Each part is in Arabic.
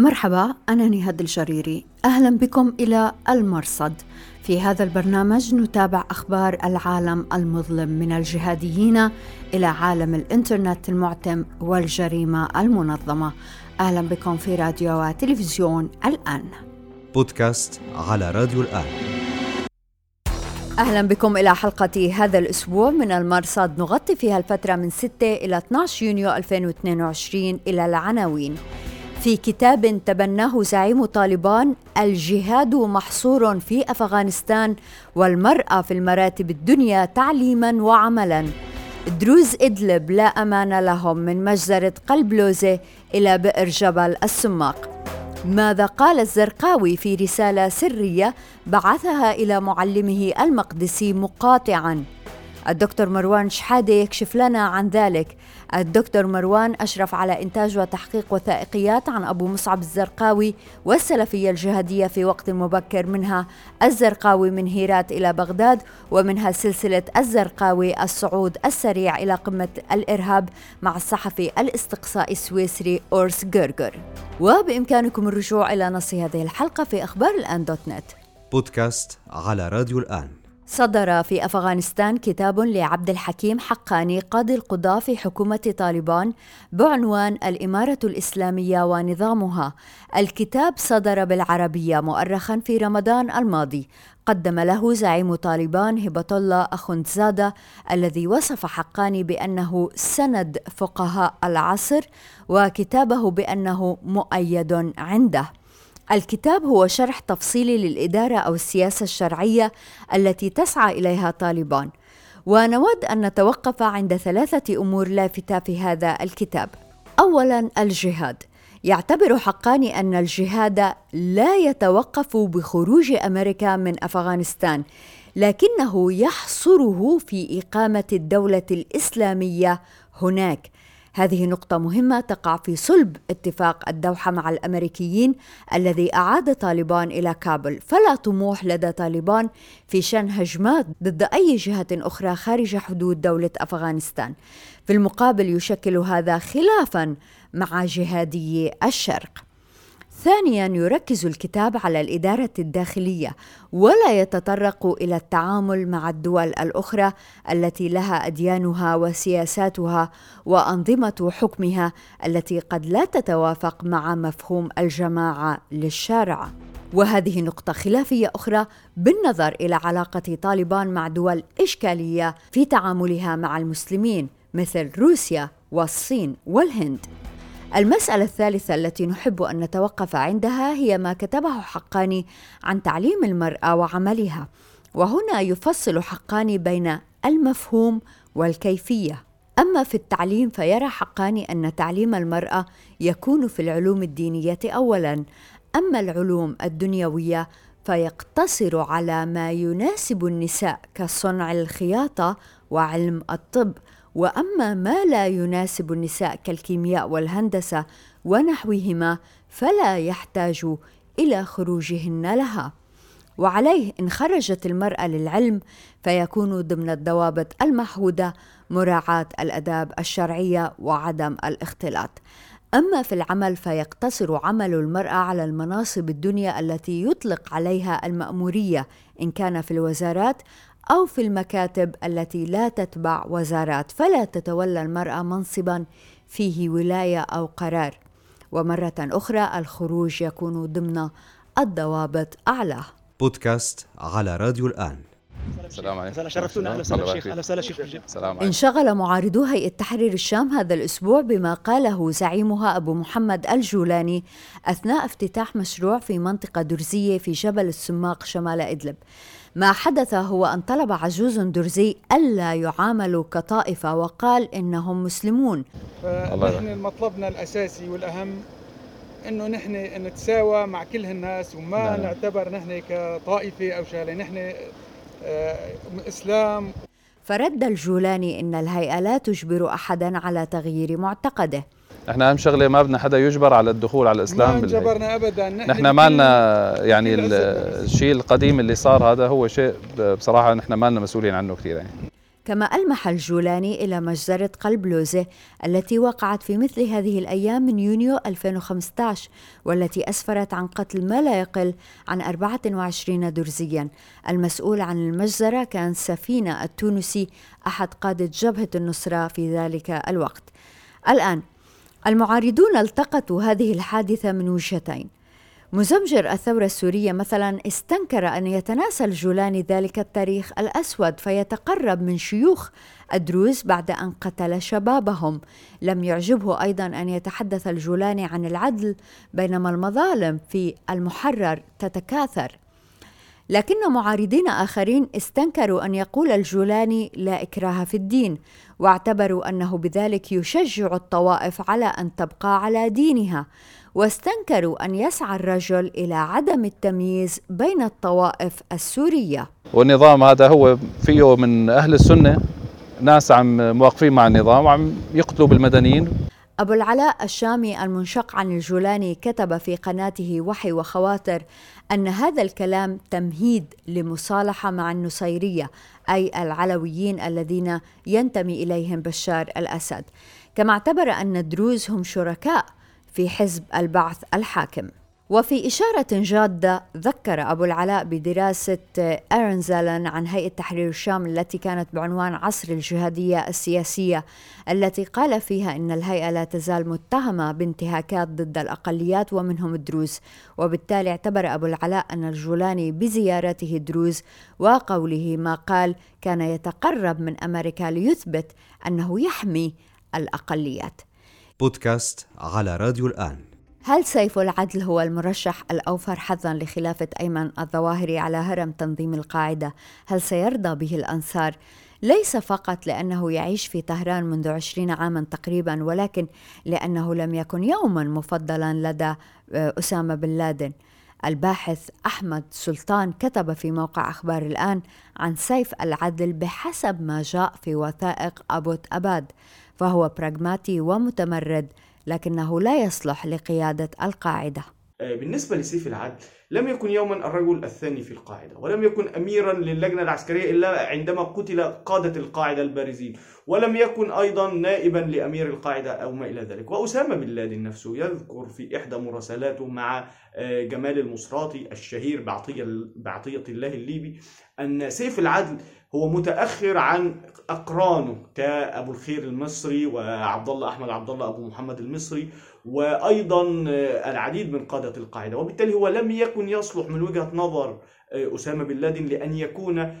مرحبا أنا نهاد الجريري. أهلا بكم إلى المرصد. في هذا البرنامج نتابع أخبار العالم المظلم من الجهاديين إلى عالم الإنترنت المعتم والجريمة المنظمة. أهلا بكم في راديو وتلفزيون الآن. بودكاست على راديو الآن. أهلا بكم إلى حلقة هذا الأسبوع من المرصد. نغطي فيها الفترة من 6 إلى 12 يونيو 2022 إلى العناوين. في كتاب تبناه زعيم طالبان الجهاد محصور في أفغانستان والمرأة في المراتب الدنيا تعليما وعملا. دروز إدلب لا أمان لهم من مجزرة قلب لوزه إلى بئر جبل السماق. ماذا قال الزرقاوي في رسالة سرية بعثها إلى معلمه المقدسي مقاطعا؟ الدكتور مروان شحادة يكشف لنا عن ذلك. الدكتور مروان أشرف على إنتاج وتحقيق وثائقيات عن أبو مصعب الزرقاوي والسلفية الجهادية في وقت مبكر منها الزرقاوي من هيرات إلى بغداد ومنها سلسلة الزرقاوي الصعود السريع إلى قمة الإرهاب مع الصحفي الاستقصائي السويسري أورس جرجر. وبإمكانكم الرجوع إلى نص هذه الحلقة في أخبار الآن دوت نت. بودكاست على راديو الآن. صدر في أفغانستان كتاب لعبد الحكيم حقاني قاضي القضاه في حكومة طالبان بعنوان الإمارة الإسلامية ونظامها. الكتاب صدر بالعربية مؤرخا في رمضان الماضي. قدم له زعيم طالبان هبه الله اخندزاده الذي وصف حقاني بأنه سند فقهاء العصر وكتابه بأنه مؤيد عنده. الكتاب هو شرح تفصيلي للإدارة أو السياسة الشرعية التي تسعى إليها طالبان. ونود أن نتوقف عند ثلاثة أمور لافتة في هذا الكتاب. أولا الجهاد. يعتبر حقاني أن الجهاد لا يتوقف بخروج أمريكا من أفغانستان لكنه يحصره في إقامة الدولة الإسلامية هناك. هذه نقطة مهمة تقع في صلب اتفاق الدوحة مع الأمريكيين الذي أعاد طالبان إلى كابل. فلا طموح لدى طالبان في شن هجمات ضد أي جهة أخرى خارج حدود دولة أفغانستان. في المقابل يشكل هذا خلافا مع جهادي الشرق. ثانيا يركز الكتاب على الإدارة الداخلية ولا يتطرق إلى التعامل مع الدول الأخرى التي لها أديانها وسياساتها وأنظمة حكمها التي قد لا تتوافق مع مفهوم الجماعة للشارع وهذه نقطة خلافية أخرى بالنظر إلى علاقة طالبان مع دول إشكالية في تعاملها مع المسلمين مثل روسيا والصين والهند. المسألة الثالثة التي نحب أن نتوقف عندها هي ما كتبه حقاني عن تعليم المرأة وعملها، وهنا يفصل حقاني بين المفهوم والكيفية. أما في التعليم فيرى حقاني أن تعليم المرأة يكون في العلوم الدينية أولاً، أما العلوم الدنيوية فيقتصر على ما يناسب النساء كصنع الخياطة وعلم الطب وأما ما لا يناسب النساء كالكيمياء والهندسة ونحوهما فلا يحتاج إلى خروجهن لها. وعليه إن خرجت المرأة للعلم فيكون ضمن الضوابط المحوده مراعاة الأداب الشرعية وعدم الاختلاط. أما في العمل فيقتصر عمل المرأة على المناصب الدنيا التي يطلق عليها المأمورية إن كان في الوزارات أو في المكاتب التي لا تتبع وزارات فلا تتولى المرأة منصبا فيه ولاية أو قرار. ومرة أخرى الخروج يكون ضمن الضوابط أعلى بودكاست على راديو الآن. السلام عليكم. شرفتونا. أهلا وسهلا شيخ. أهلا وسهلا شيخ السلام عليكم. انشغل معارضو هيئة تحرير الشام هذا الأسبوع بما قاله زعيمها أبو محمد الجولاني أثناء افتتاح مشروع في منطقة درزية في جبل السماق شمال إدلب. ما حدث هو أن طلب عجوز درزي ألا يعاملوا كطائفة وقال إنهم مسلمون نحن مطلبنا الأساسي والأهم إنه نحن نتساوى مع كل الناس وما لا. نعم. نعتبر نحن كطائفة أو شغلة نحن آه إسلام فرد الجولاني إن الهيئة لا تجبر احدا على تغيير معتقده إحنا اهم شغلة ما بدنا حدا يجبر على الدخول على الإسلام ما جبرنا ابدا. نحن ما لنا يعني الشيء القديم اللي صار هذا هو شيء بصراحة نحن ما لنا مسؤولين عنه كثير يعني. كما ألمح الجولاني إلى مجزرة قلب لوزة التي وقعت في مثل هذه الأيام من يونيو 2015 والتي أسفرت عن قتل ما لا يقل عن 24 درزيا. المسؤول عن المجزرة كان سفينة التونسي أحد قادة جبهة النصرة في ذلك الوقت. الآن المعارضون التقطوا هذه الحادثة من وجهتين. مزمجر الثورة السورية مثلا استنكر أن يتناسى الجولاني ذلك التاريخ الأسود فيتقرب من شيوخ الدروز بعد أن قتل شبابهم. لم يعجبه أيضا أن يتحدث الجولاني عن العدل بينما المظالم في المحرر تتكاثر. لكن معارضين آخرين استنكروا أن يقول الجولاني لا إكراه في الدين واعتبروا أنه بذلك يشجع الطوائف على أن تبقى على دينها واستنكروا أن يسعى الرجل إلى عدم التمييز بين الطوائف السورية. والنظام هذا هو فيه من أهل السنة ناس عم موقفين مع النظام وعم يقتلوا بالمدنيين. أبو العلاء الشامي المنشق عن الجولاني كتب في قناته وحي وخواطر أن هذا الكلام تمهيد لمصالحة مع النصيرية أي العلويين الذين ينتمي إليهم بشار الأسد. كما اعتبر أن الدروز هم شركاء في حزب البعث الحاكم. وفي إشارة جادة ذكر أبو العلاء بدراسة أرن زالن عن هيئة تحرير الشام التي كانت بعنوان عصر الجهادية السياسية التي قال فيها إن الهيئة لا تزال متهمة بانتهاكات ضد الأقليات ومنهم الدروز وبالتالي اعتبر أبو العلاء أن الجولاني بزيارته الدروز وقوله ما قال كان يتقرب من أمريكا ليثبت أنه يحمي الأقليات. بودكاست على راديو الآن. هل سيف العدل هو المرشح الأوفر حظا لخلافة أيمن الظواهري على هرم تنظيم القاعدة؟ هل سيرضى به الأنصار؟ ليس فقط لأنه يعيش في طهران منذ عشرين عاما تقريبا ولكن لأنه لم يكن يوما مفضلا لدى آه، أسامة بن لادن الباحث أحمد سلطان كتب في موقع أخبار الآن عن سيف العدل بحسب ما جاء في وثائق أبوت أباد فهو براغماتي ومتمرد لكنه لا يصلح لقيادة القاعدة. آه، بالنسبة لسيف العدل لم يكن يوما الرجل الثاني في القاعدة ولم يكن أميرا للجنة العسكرية إلا عندما قتل قادة القاعدة البارزين ولم يكن أيضا نائبا لأمير القاعدة أو ما إلى ذلك. وأسامة بن لادن نفسه يذكر في إحدى مراسلاته مع آه، جمال المصراتي الشهير بعطية, بعطية الله الليبي أن سيف العدل هو متأخر عن أقرانه كأبو الخير المصري وعبد الله أحمد عبد الله أبو محمد المصري وأيضا آه، العديد من قادة القاعدة. وبالتالي هو لم يكن يصلح من وجهة نظر آه، أسامة بن لادن لأن يكون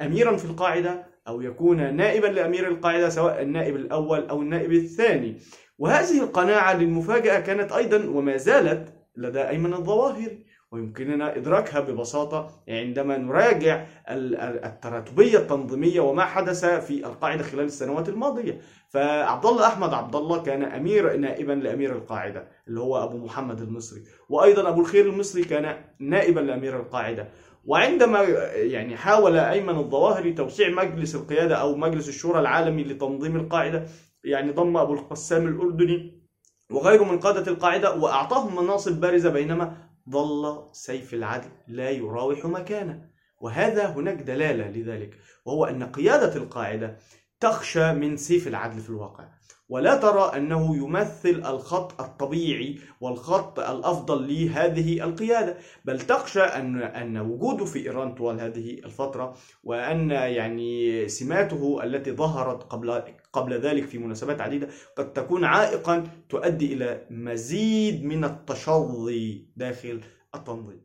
أميرا في القاعدة أو يكون نائبا لأمير القاعدة سواء النائب الأول أو النائب الثاني. وهذه القناعة للمفاجأة كانت أيضا وما زالت لدى أيمن الظواهري ويمكننا إدراكها ببساطة عندما نراجع التراتبية التنظيمية وما حدث في القاعدة خلال السنوات الماضية. فعبد الله أحمد عبد الله كان أمير نائبا لأمير القاعدة اللي هو أبو محمد المصري. وأيضا أبو الخير المصري كان نائبا لأمير القاعدة. وعندما يعني حاول أيمن الظواهري توسيع مجلس القيادة أو مجلس الشورى العالمي لتنظيم القاعدة يعني ضم أبو القسام الأردني وغيره من قادة القاعدة وأعطاهم مناصب بارزة بينما ظل سيف العدل لا يراوح مكانه. وهذا هناك دلالة لذلك وهو أن قيادة القاعدة تخشى من سيف العدل في الواقع. ولا ترى أنه يمثل الخط الطبيعي والخط الأفضل لهذه القيادة. بل تخشى أن أن وجوده في إيران طوال هذه الفترة وأن يعني سماته التي ظهرت قبل قبل ذلك في مناسبات عديدة قد تكون عائقا تؤدي إلى مزيد من التشظي داخل التنظيم.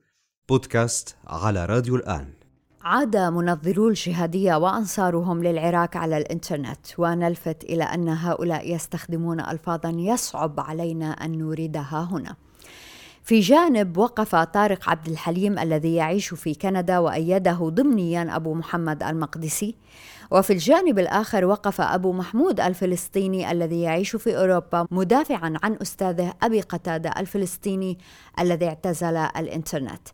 بودكاست على راديو الآن. عاد منظرو الجهادية وأنصارهم للعراق على الإنترنت ونلفت إلى أن هؤلاء يستخدمون ألفاظا يصعب علينا أن نوردها هنا. في جانب وقف طارق عبد الحليم الذي يعيش في كندا وأيده ضمنيا أبو محمد المقدسي. وفي الجانب الآخر وقف أبو محمود الفلسطيني الذي يعيش في أوروبا مدافعا عن أستاذه أبي قتادة الفلسطيني الذي اعتزل الإنترنت.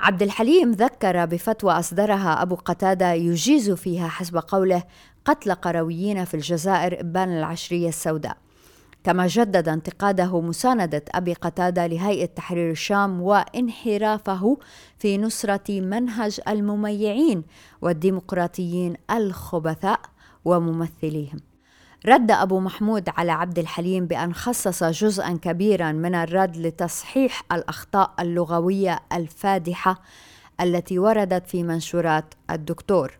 عبد الحليم ذكر بفتوى أصدرها أبو قتادة يجيز فيها حسب قوله قتل قرويين في الجزائر إبان العشرية السوداء. كما جدد انتقاده مساندة أبي قتادة لهيئة تحرير الشام وانحرافه في نصرة منهج المميعين والديمقراطيين الخبثاء وممثليهم. رد أبو محمود على عبد الحليم بأن خصص جزءا كبيرا من الرد لتصحيح الأخطاء اللغوية الفادحة التي وردت في منشورات الدكتور.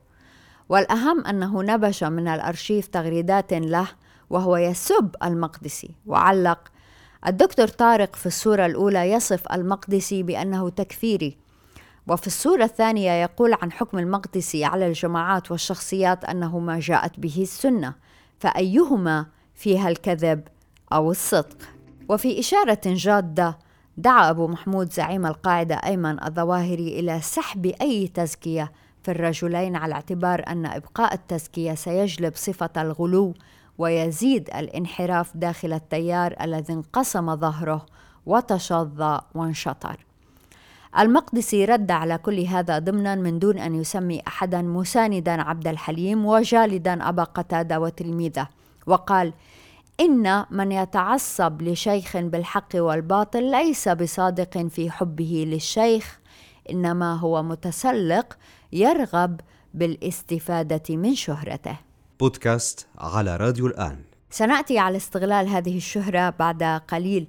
والأهم أنه نبش من الأرشيف تغريدات له وهو يسب المقدسي. وعلق الدكتور طارق في الصورة الأولى يصف المقدسي بأنه تكفيري. وفي الصورة الثانية يقول عن حكم المقدسي على الجماعات والشخصيات أنه ما جاءت به السنة. فأيهما فيها الكذب أو الصدق؟ وفي إشارة جادة دعا أبو محمود زعيم القاعدة أيمن الظواهري إلى سحب أي تزكية في الرجلين على اعتبار أن إبقاء التزكية سيجلب صفة الغلو ويزيد الانحراف داخل التيار الذي انقسم ظهره وتشظى وانشطر. المقدسي رد على كل هذا ضمنا من دون أن يسمي أحدا مساندا عبد الحليم وجالدا أبا قتادة وتلميذه وقال إن من يتعصب لشيخ بالحق والباطل ليس بصادق في حبه للشيخ إنما هو متسلق يرغب بالاستفادة من شهرته. بودكاست على راديو الآن. سنأتي على استغلال هذه الشهرة بعد قليل.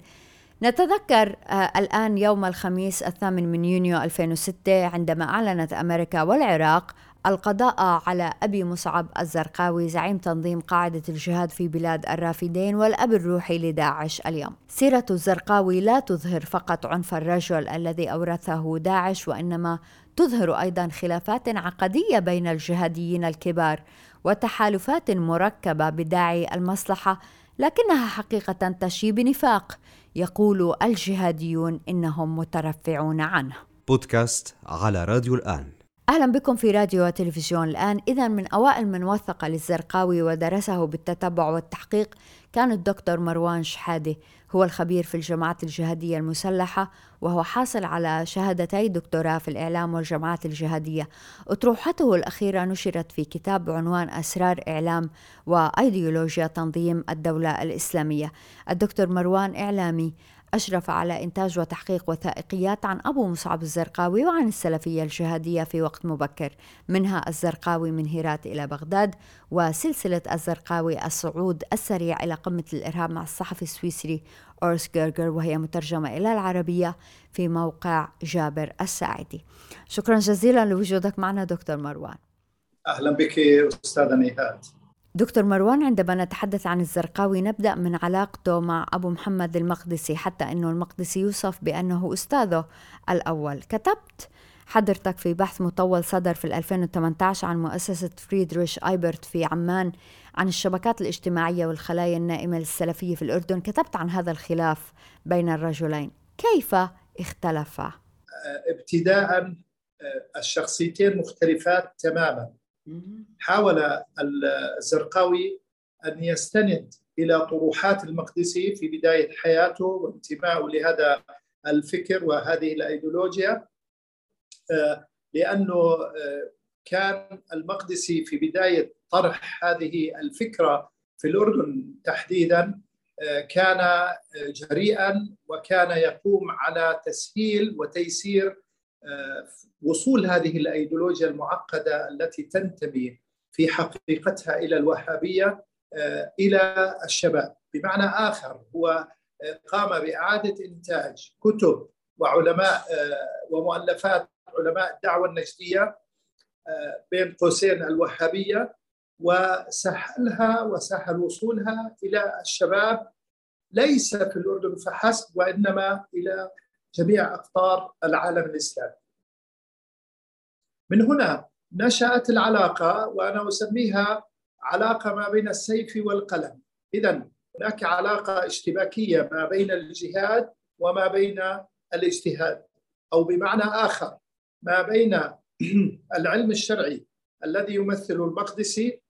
نتذكر آه الآن يوم الخميس الثامن من يونيو 2006 عندما أعلنت أمريكا والعراق القضاء على أبي مصعب الزرقاوي زعيم تنظيم قاعدة الجهاد في بلاد الرافدين والأب الروحي لداعش اليوم. سيرة الزرقاوي لا تظهر فقط عنف الرجل الذي أورثه داعش وإنما تظهر أيضا خلافات عقدية بين الجهاديين الكبار وتحالفات مركبة بداعي المصلحة لكنها حقيقة تشي بنفاق. يقول الجهاديون إنهم مترفعون عنه. بودكاست على راديو الآن. أهلا بكم في راديو وتلفزيون الآن. إذا من أوائل من وثق للزرقاوي ودرسه بالتتبع والتحقيق كان الدكتور مروان شحادة هو الخبير في الجماعات الجهادية المسلحة وهو حاصل على شهادتي دكتوراه في الإعلام والجماعات الجهادية. أطروحته الأخيرة نشرت في كتاب بعنوان أسرار إعلام وأيديولوجيا تنظيم الدولة الإسلامية. الدكتور مروان إعلامي أشرف على إنتاج وتحقيق وثائقيات عن أبو مصعب الزرقاوي وعن السلفية الجهادية في وقت مبكر. منها الزرقاوي من هيرات إلى بغداد وسلسلة الزرقاوي الصعود السريع إلى قمة الإرهاب مع الصحفي السويسري أورس جيرجر وهي مترجمة إلى العربية في موقع جابر الساعدي. شكرا جزيلا لوجودك معنا دكتور مروان. أهلا بك أستاذة نهاد. دكتور مروان عندما نتحدث عن الزرقاوي نبدأ من علاقته مع أبو محمد المقدسي حتى إنه المقدسي يوصف بأنه أستاذه الأول. كتبت حضرتك في بحث مطول صدر في 2018 عن مؤسسة فريدريش آيبرت في عمان عن الشبكات الاجتماعية والخلايا النائمة للسلفية في الأردن. كتبت عن هذا الخلاف بين الرجلين. كيف اختلفا؟ ابتداء الشخصيتين مختلفات تماما. حاول الزرقاوي أن يستند إلى طروحات المقدسي في بداية حياته وانتمائه لهذا الفكر وهذه الأيديولوجيا. لأنه كان المقدسي في بداية طرح هذه الفكرة في الأردن تحديدا كان جريئا وكان يقوم على تسهيل وتيسير وصول هذه الأيديولوجيا المعقدة التي تنتمي في حقيقتها إلى الوهابية إلى الشباب، بمعنى آخر هو قام بإعادة إنتاج كتب وعلماء ومؤلفات علماء الدعوة النجدية بين قوسين الوهابية وسهلها وسهل وصولها إلى الشباب ليس في الأردن فحسب وإنما إلى جميع أقطار العالم الإسلامي. من هنا نشأت العلاقة وأنا أسميها علاقة ما بين السيف والقلم. اذا هناك علاقة اشتباكية ما بين الجهاد وما بين الاجتهاد أو بمعنى آخر ما بين العلم الشرعي الذي يمثل المقدسي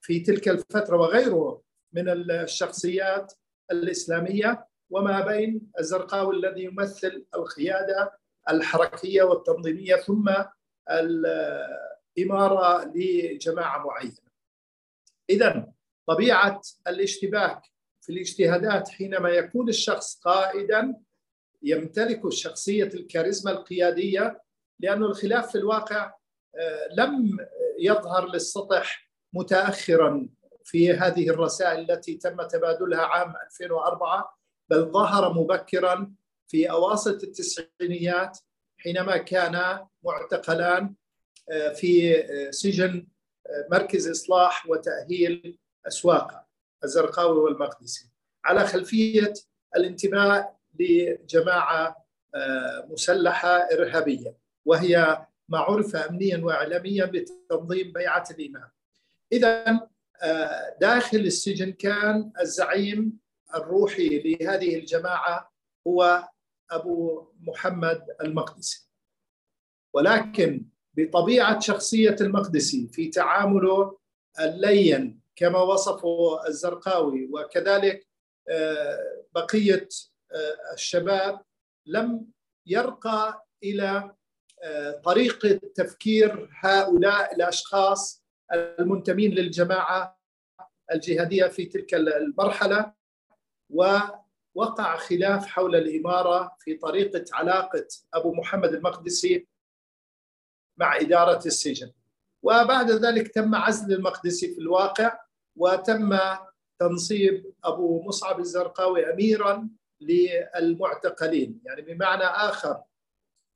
في تلك الفترة وغيره من الشخصيات الإسلامية وما بين الزرقاوي الذي يمثل القيادة الحركية والتنظيمية ثم الإمارة لجماعة معينة. إذا طبيعة الاشتباك في الاجتهادات حينما يكون الشخص قائدا يمتلك شخصية الكاريزما القيادية لأن الخلاف في الواقع آه، لم يظهر للسطح متاخرا في هذه الرسائل التي تم تبادلها عام 2004 بل ظهر مبكرا في اواسط التسعينيات حينما كان معتقلان آه، في آه، سجن مركز إصلاح وتأهيل أسواق الزرقاوي والمقدسي على خلفية الانتماء لجماعة مسلحة إرهابية وهي ما عرف امنيا واعلاميا بتنظيم بيعة الإمام. اذا آه، داخل السجن كان الزعيم الروحي لهذه الجماعة هو أبو محمد المقدسي. ولكن بطبيعة شخصية المقدسي في تعامله اللين كما وصفه الزرقاوي وكذلك آه، بقية آه، الشباب لم يرقى إلى طريقه تفكير هؤلاء الأشخاص المنتمين للجماعة الجهادية في تلك المرحلة ووقع خلاف حول الإمارة في طريقة علاقة أبو محمد المقدسي مع إدارة السجن. وبعد ذلك تم عزل المقدسي في الواقع وتم تنصيب أبو مصعب الزرقاوي اميرا للمعتقلين. يعني بمعنى آخر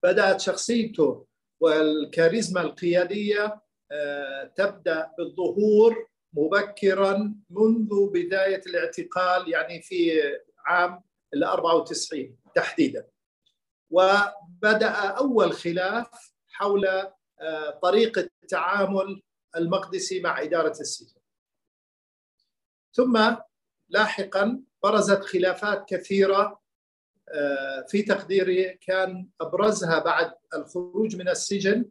بدأت شخصيته والكاريزما القيادية آه، تبدأ بالظهور مبكرا منذ بداية الاعتقال يعني في عام ال 94 تحديدا. وبدأ أول خلاف حول آه، طريقه تعامل المقدسي مع إدارة السجن. ثم لاحقا برزت خلافات كثيرة آه، في تقديري كان أبرزها بعد الخروج من السجن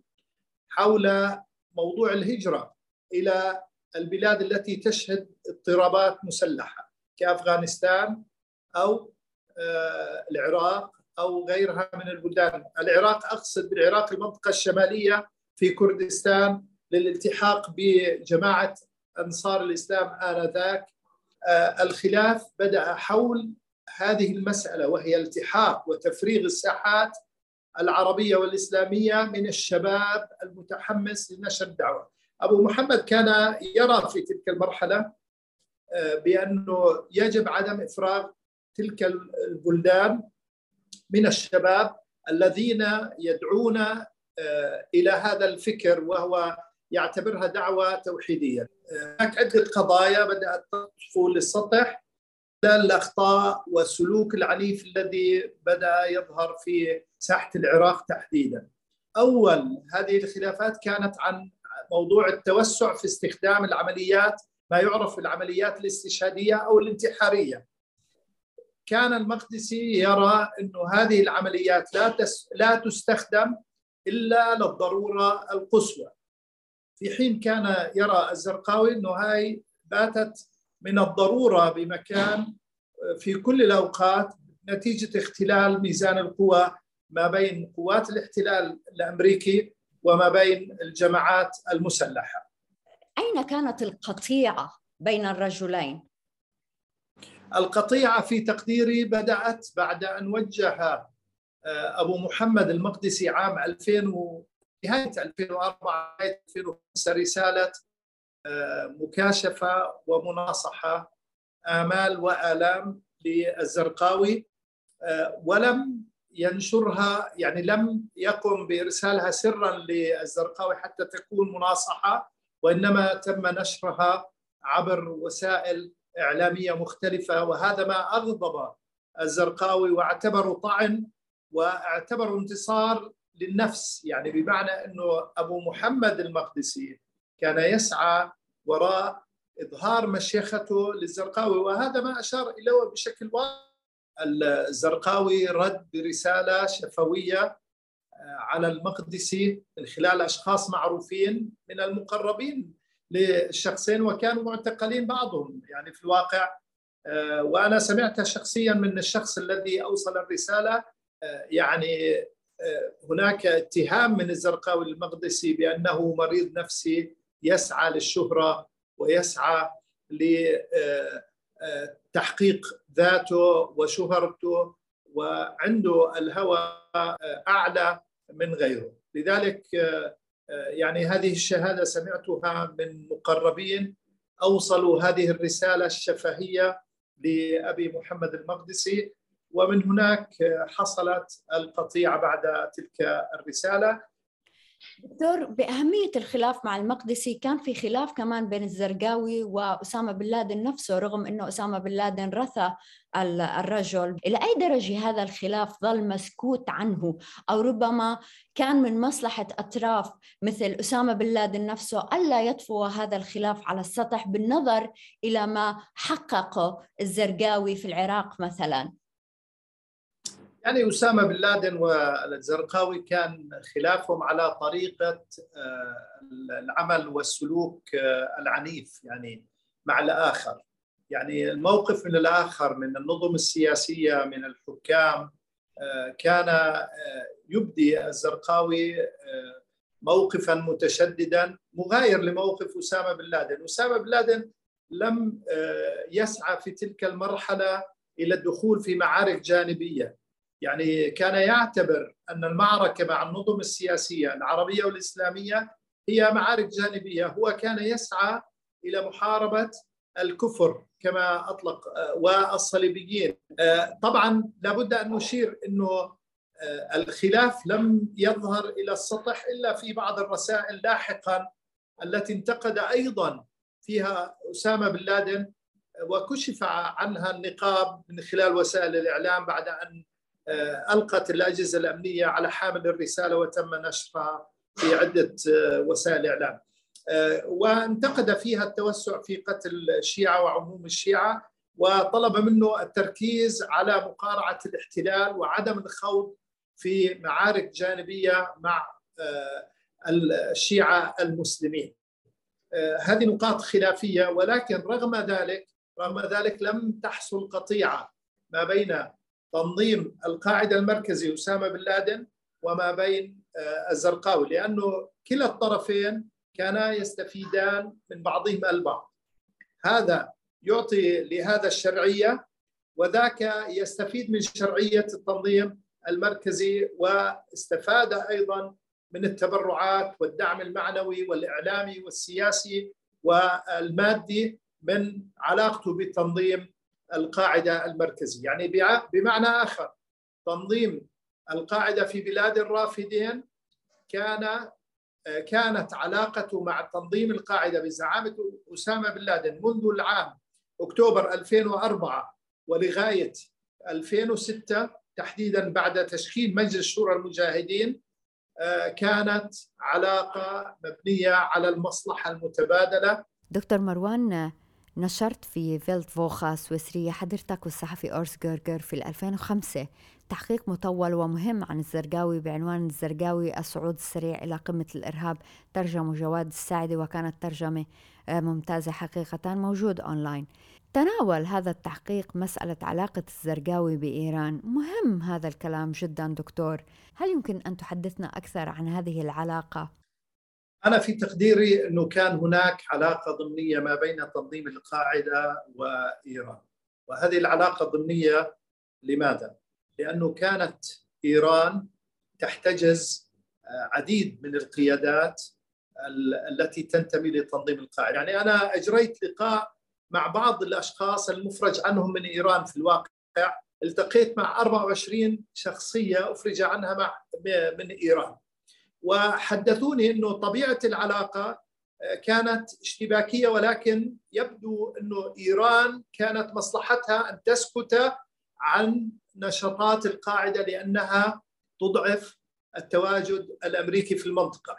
حول موضوع الهجرة إلى البلاد التي تشهد اضطرابات مسلحة كأفغانستان أو آه، العراق أو غيرها من البلدان، العراق أقصد بالعراق المنطقة الشمالية في كردستان للالتحاق بجماعة أنصار الإسلام آنذاك. آه، الخلاف بدأ حول هذه المسألة وهي التحاق وتفريغ الساحات العربية والإسلامية من الشباب المتحمس لنشر الدعوة. أبو محمد كان يرى في تلك المرحلة آه، بأنه يجب عدم إفراغ تلك البلدان من الشباب الذين يدعون آه، إلى هذا الفكر وهو يعتبرها دعوة توحيدية هناك عدة قضايا بدأت تطفو للسطح الأخطاء والسلوك العنيف الذي بدأ يظهر في ساحة العراق تحديدا. أول هذه الخلافات كانت عن موضوع التوسع في استخدام العمليات ما يعرف بالعمليات الاستشهادية أو الانتحارية. كان المقدسي يرى إنه هذه العمليات لا تس لا تستخدم إلا للضرورة القصوى. في حين كان يرى الزرقاوي إنه هاي باتت من الضرورة بمكان في كل الأوقات نتيجة اختلال ميزان القوى ما بين قوات الاحتلال الأمريكي وما بين الجماعات المسلحة. أين كانت القطيعة بين الرجلين؟ القطيعة في تقديري بدأت بعد أن وجه آه، أبو محمد المقدسي عام 2000 و نهاية 2004 2005 رسالة مكاشفة ومناصحة آمال وآلام للزرقاوي ولم ينشرها يعني لم يقم بإرسالها سرا للزرقاوي حتى تكون مناصحة وإنما تم نشرها عبر وسائل إعلامية مختلفة. وهذا ما أغضب الزرقاوي واعتبره طعن واعتبره انتصار للنفس يعني بمعنى إنه أبو محمد المقدسي كان يسعى وراء إظهار مشيخته للزرقاوي. وهذا ما أشار إليه بشكل واضح الزرقاوي رد برسالة شفوية آه، على المقدسي من خلال أشخاص معروفين من المقربين للشخصين وكانوا معتقلين بعضهم. يعني في الواقع آه، وأنا سمعت شخصيا من الشخص الذي أوصل الرسالة آه، يعني هناك اتهام من الزرقاوي المقدسي بأنه مريض نفسي يسعى للشهرة ويسعى تحقيق ذاته وشهرته وعنده الهوى أعلى من غيره. لذلك يعني هذه الشهادة سمعتها من مقربين أوصلوا هذه الرسالة الشفهية لأبي محمد المقدسي ومن هناك حصلت القطيعة بعد تلك الرسالة. دكتور بأهمية الخلاف مع المقدسي كان في خلاف كمان بين الزرقاوي وأسامة بن لادن نفسه رغم أنه أسامة بن لادن رثى الرجل. إلى أي درجة هذا الخلاف ظل مسكوت عنه؟ أو ربما كان من مصلحة أطراف مثل أسامة بن لادن نفسه ألا يطفو هذا الخلاف على السطح بالنظر إلى ما حققه الزرقاوي في العراق مثلاً؟ يعني أسامة بن لادن والزرقاوي كان خلافهم على طريقة آه، العمل والسلوك آه، العنيف يعني مع الآخر. يعني الموقف من الآخر من النظم السياسية من الحكام آه، كان يبدي الزرقاوي موقفا متشددا مغاير لموقف أسامة بن لادن. أسامة بن لادن لم يسعى في تلك المرحلة إلى الدخول في معارك جانبية. يعني كان يعتبر أن المعركة مع النظم السياسية العربية والإسلامية هي معارك جانبية، هو كان يسعى إلى محاربة الكفر كما أطلق والصليبيين. طبعا لابد أن نشير إنه الخلاف لم يظهر إلى السطح إلا في بعض الرسائل لاحقا التي انتقد أيضا فيها أسامة بن لادن وكشف عنها النقاب من خلال وسائل الإعلام بعد أن آه، ألقت الأجهزة الأمنية على حامل الرسالة وتم نشرها في عدة آه، وسائل إعلام. آه، وانتقد فيها التوسع في قتل الشيعة وعموم الشيعة وطلب منه التركيز على مقارعة الاحتلال وعدم الخوض في معارك جانبية مع الشيعة المسلمين. هذه نقاط خلافية ولكن رغم ذلك رغم ذلك لم تحصل قطيعة ما بين تنظيم القاعدة المركزي أسامة بن لادن وما بين آه، الزرقاوي لأنه كلا الطرفين كانا يستفيدان من بعضهم البعض. هذا يعطي لهذا الشرعية وذاك يستفيد من شرعية التنظيم المركزي واستفاد أيضا من التبرعات والدعم المعنوي والإعلامي والسياسي والمادي من علاقته بالتنظيم القاعدة المركزية، يعني بمعنى آخر تنظيم القاعدة في بلاد الرافدين كان كانت علاقته مع تنظيم القاعدة بزعامة أسامة بن لادن منذ العام أكتوبر 2004 ولغاية 2006 تحديدا بعد تشكيل مجلس شورى المجاهدين كانت علاقة مبنية على المصلحة المتبادلة. دكتور مروان نشرت في فيلت فوخا سويسرية حضرتك والصحفي أورس جيرجر في 2005 تحقيق مطول ومهم عن الزرقاوي بعنوان الزرقاوي الصعود السريع إلى قمة الإرهاب. ترجمة جواد الساعدي وكانت ترجمة آه، ممتازة حقيقة موجود أونلاين. تناول هذا التحقيق مسألة علاقة الزرقاوي بإيران. مهم هذا الكلام جدا دكتور. هل يمكن أن تحدثنا أكثر عن هذه العلاقة؟ أنا في تقديري أنه كان هناك علاقة ضمنية ما بين تنظيم القاعدة وإيران. وهذه العلاقة ضمنية لماذا؟ لأنه كانت إيران تحتجز آه، عديد من القيادات التي تنتمي لتنظيم القاعدة. يعني أنا أجريت لقاء مع بعض الأشخاص المفرج عنهم من إيران في الواقع. التقيت مع 24 شخصية أفرج عنها مع من إيران. وحدثوني إنه طبيعة العلاقة آه، كانت اشتباكية ولكن يبدو إنه إيران كانت مصلحتها أن تسكت عن نشاطات القاعدة لأنها تضعف التواجد الأمريكي في المنطقة.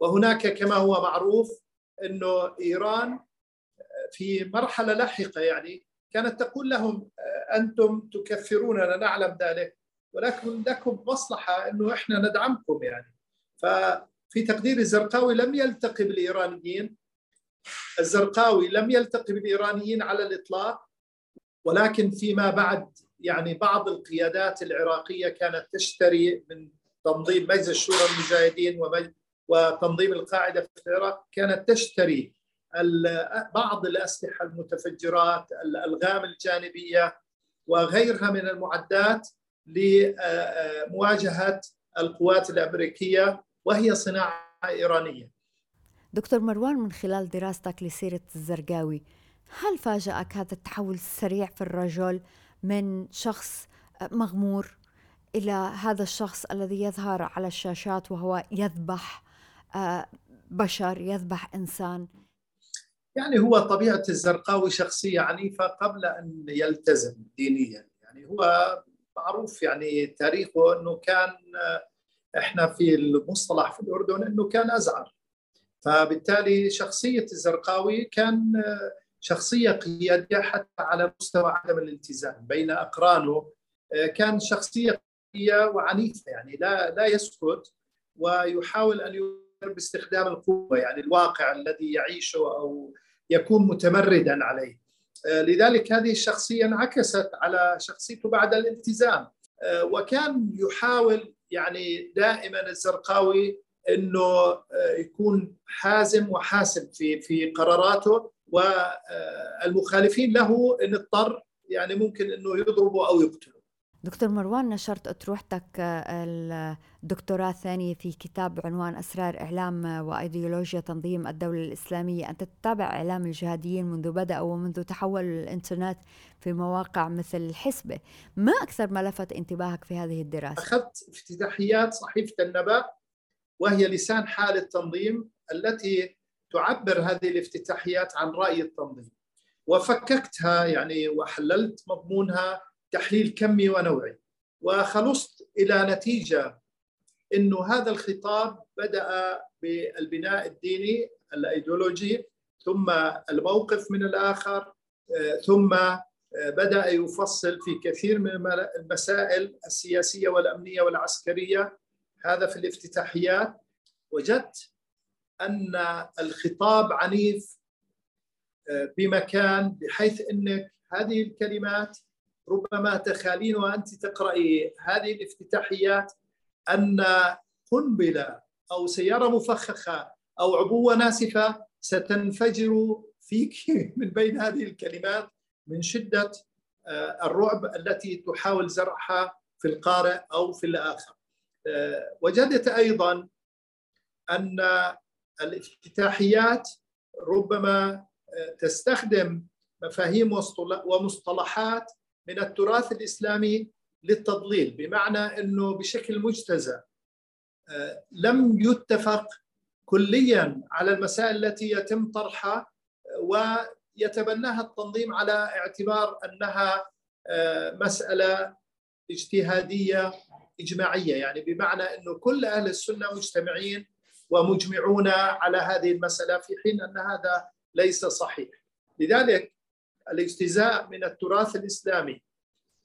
وهناك كما هو معروف إنه إيران آه، في مرحلة لاحقة يعني كانت تقول لهم آه، أنتم تكفروننا نعلم ذلك ولكن لكم مصلحة إنه إحنا ندعمكم يعني. ففي تقدير الزرقاوي لم يلتقي بالايرانيين الزرقاوي لم يلتقي بالايرانيين على الإطلاق ولكن فيما بعد يعني بعض القيادات العراقية كانت تشتري من تنظيم مجلس شورى المجاهدين وتنظيم القاعدة في العراق كانت تشتري بعض الأسلحة المتفجرات الألغام الجانبية وغيرها من المعدات لمواجهة القوات الأمريكية وهي صناعة إيرانية. دكتور مروان من خلال دراستك لسيرة الزرقاوي هل فاجأك هذا التحول السريع في الرجل من شخص مغمور إلى هذا الشخص الذي يظهر على الشاشات وهو يذبح آه، بشر يذبح إنسان يعني هو طبيعة الزرقاوي شخصية عنيفة قبل أن يلتزم دينيا يعني هو معروف يعني تاريخه أنه كان آه، إحنا في المصطلح في الأردن إنه كان أزعر. فبالتالي شخصية الزرقاوي كان آه، شخصية قيادية حتى على مستوى عدم الالتزام بين اقرانه كان شخصية وعنيفة يعني لا لا يسكت ويحاول أن يؤثر باستخدام القوة يعني الواقع الذي يعيشه أو يكون متمردا عليه. آه، لذلك هذه الشخصية انعكست على شخصيته بعد الالتزام. آه، وكان يحاول يعني دائما الزرقاوي إنه آه، يكون حازم وحاسم في في قراراته والمخالفين له ان اضطر يعني ممكن إنه يضربه أو يقتله دكتور مروان نشرت أطروحتك آه، الدكتوراه الثانية في كتاب بعنوان أسرار إعلام وأيديولوجيا تنظيم الدولة الإسلامية. أنت تتابع إعلام الجهاديين منذ بدأ ومنذ تحول الإنترنت في مواقع مثل الحسبة. ما أكثر ما لفت انتباهك في هذه الدراسة؟ أخذت افتتاحيات صحيفة النبأ وهي لسان حال التنظيم التي تعبر هذه الافتتاحيات عن رأي التنظيم. وفككتها يعني وحللت مضمونها تحليل كمي ونوعي. وخلصت إلى نتيجة إنه هذا الخطاب بدأ بالبناء الديني الأيديولوجي ثم الموقف من الآخر ثم بدأ يفصل في كثير من المسائل السياسية والأمنية والعسكرية. هذا في الافتتاحيات. وجدت أن الخطاب عنيف بمكان بحيث إنك هذه الكلمات ربما تخالين وأنت تقرأي هذه الافتتاحيات أن قنبلة أو سيارة مفخخة أو عبوة ناسفة ستنفجر فيك من بين هذه الكلمات من شدة آه، الرعب التي تحاول زرعها في القارئ أو في الآخر. آه، وجدت أيضا أن الافتتاحيات ربما آه، تستخدم مفاهيم ومصطلحات من التراث الإسلامي للتضليل بمعنى إنه بشكل مجتزأ آه، لم يتفق كليا على المسائل التي يتم طرحها آه، ويتبناها التنظيم على اعتبار أنها آه، مسألة اجتهادية إجماعية. يعني بمعنى إنه كل أهل السنة مجتمعين ومجمعون على هذه المسألة في حين أن هذا ليس صحيح. لذلك الاجتزاء من التراث الإسلامي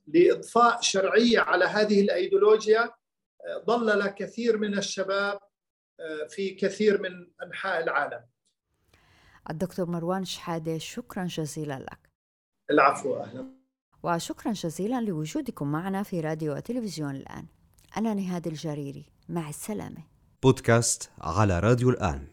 لإضفاء شرعية على هذه الأيديولوجيا ضلل كثير من الشباب آه، في كثير من أنحاء العالم. الدكتور مروان شحادة شكرا جزيلا لك. العفو أهلا. وشكرا جزيلا لوجودكم معنا في راديو وتلفزيون الآن. أنا نهاد الجريري مع السلامة. بودكاست على راديو الآن.